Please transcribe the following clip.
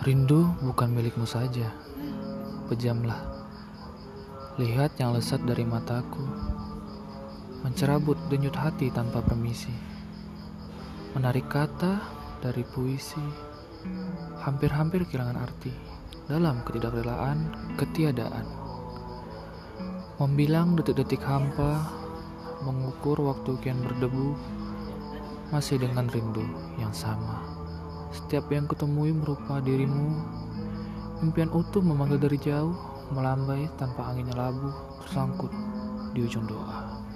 Rindu bukan milikmu saja. Pejamlah. Lihat yang lesat dari mataku. Mencerabut denyut hati tanpa permisi. Menarik kata dari puisi. Hampir-hampir kehilangan arti dalam ketidakrelaan ketiadaan. Membilang detik-detik hampa, mengukur waktu kian berdebu, masih dengan rindu yang sama. Setiap yang kutemui merupa dirimu. Impian utuh memanggil dari jauh Melambai tanpa anginnya labu Tersangkut di ujung doa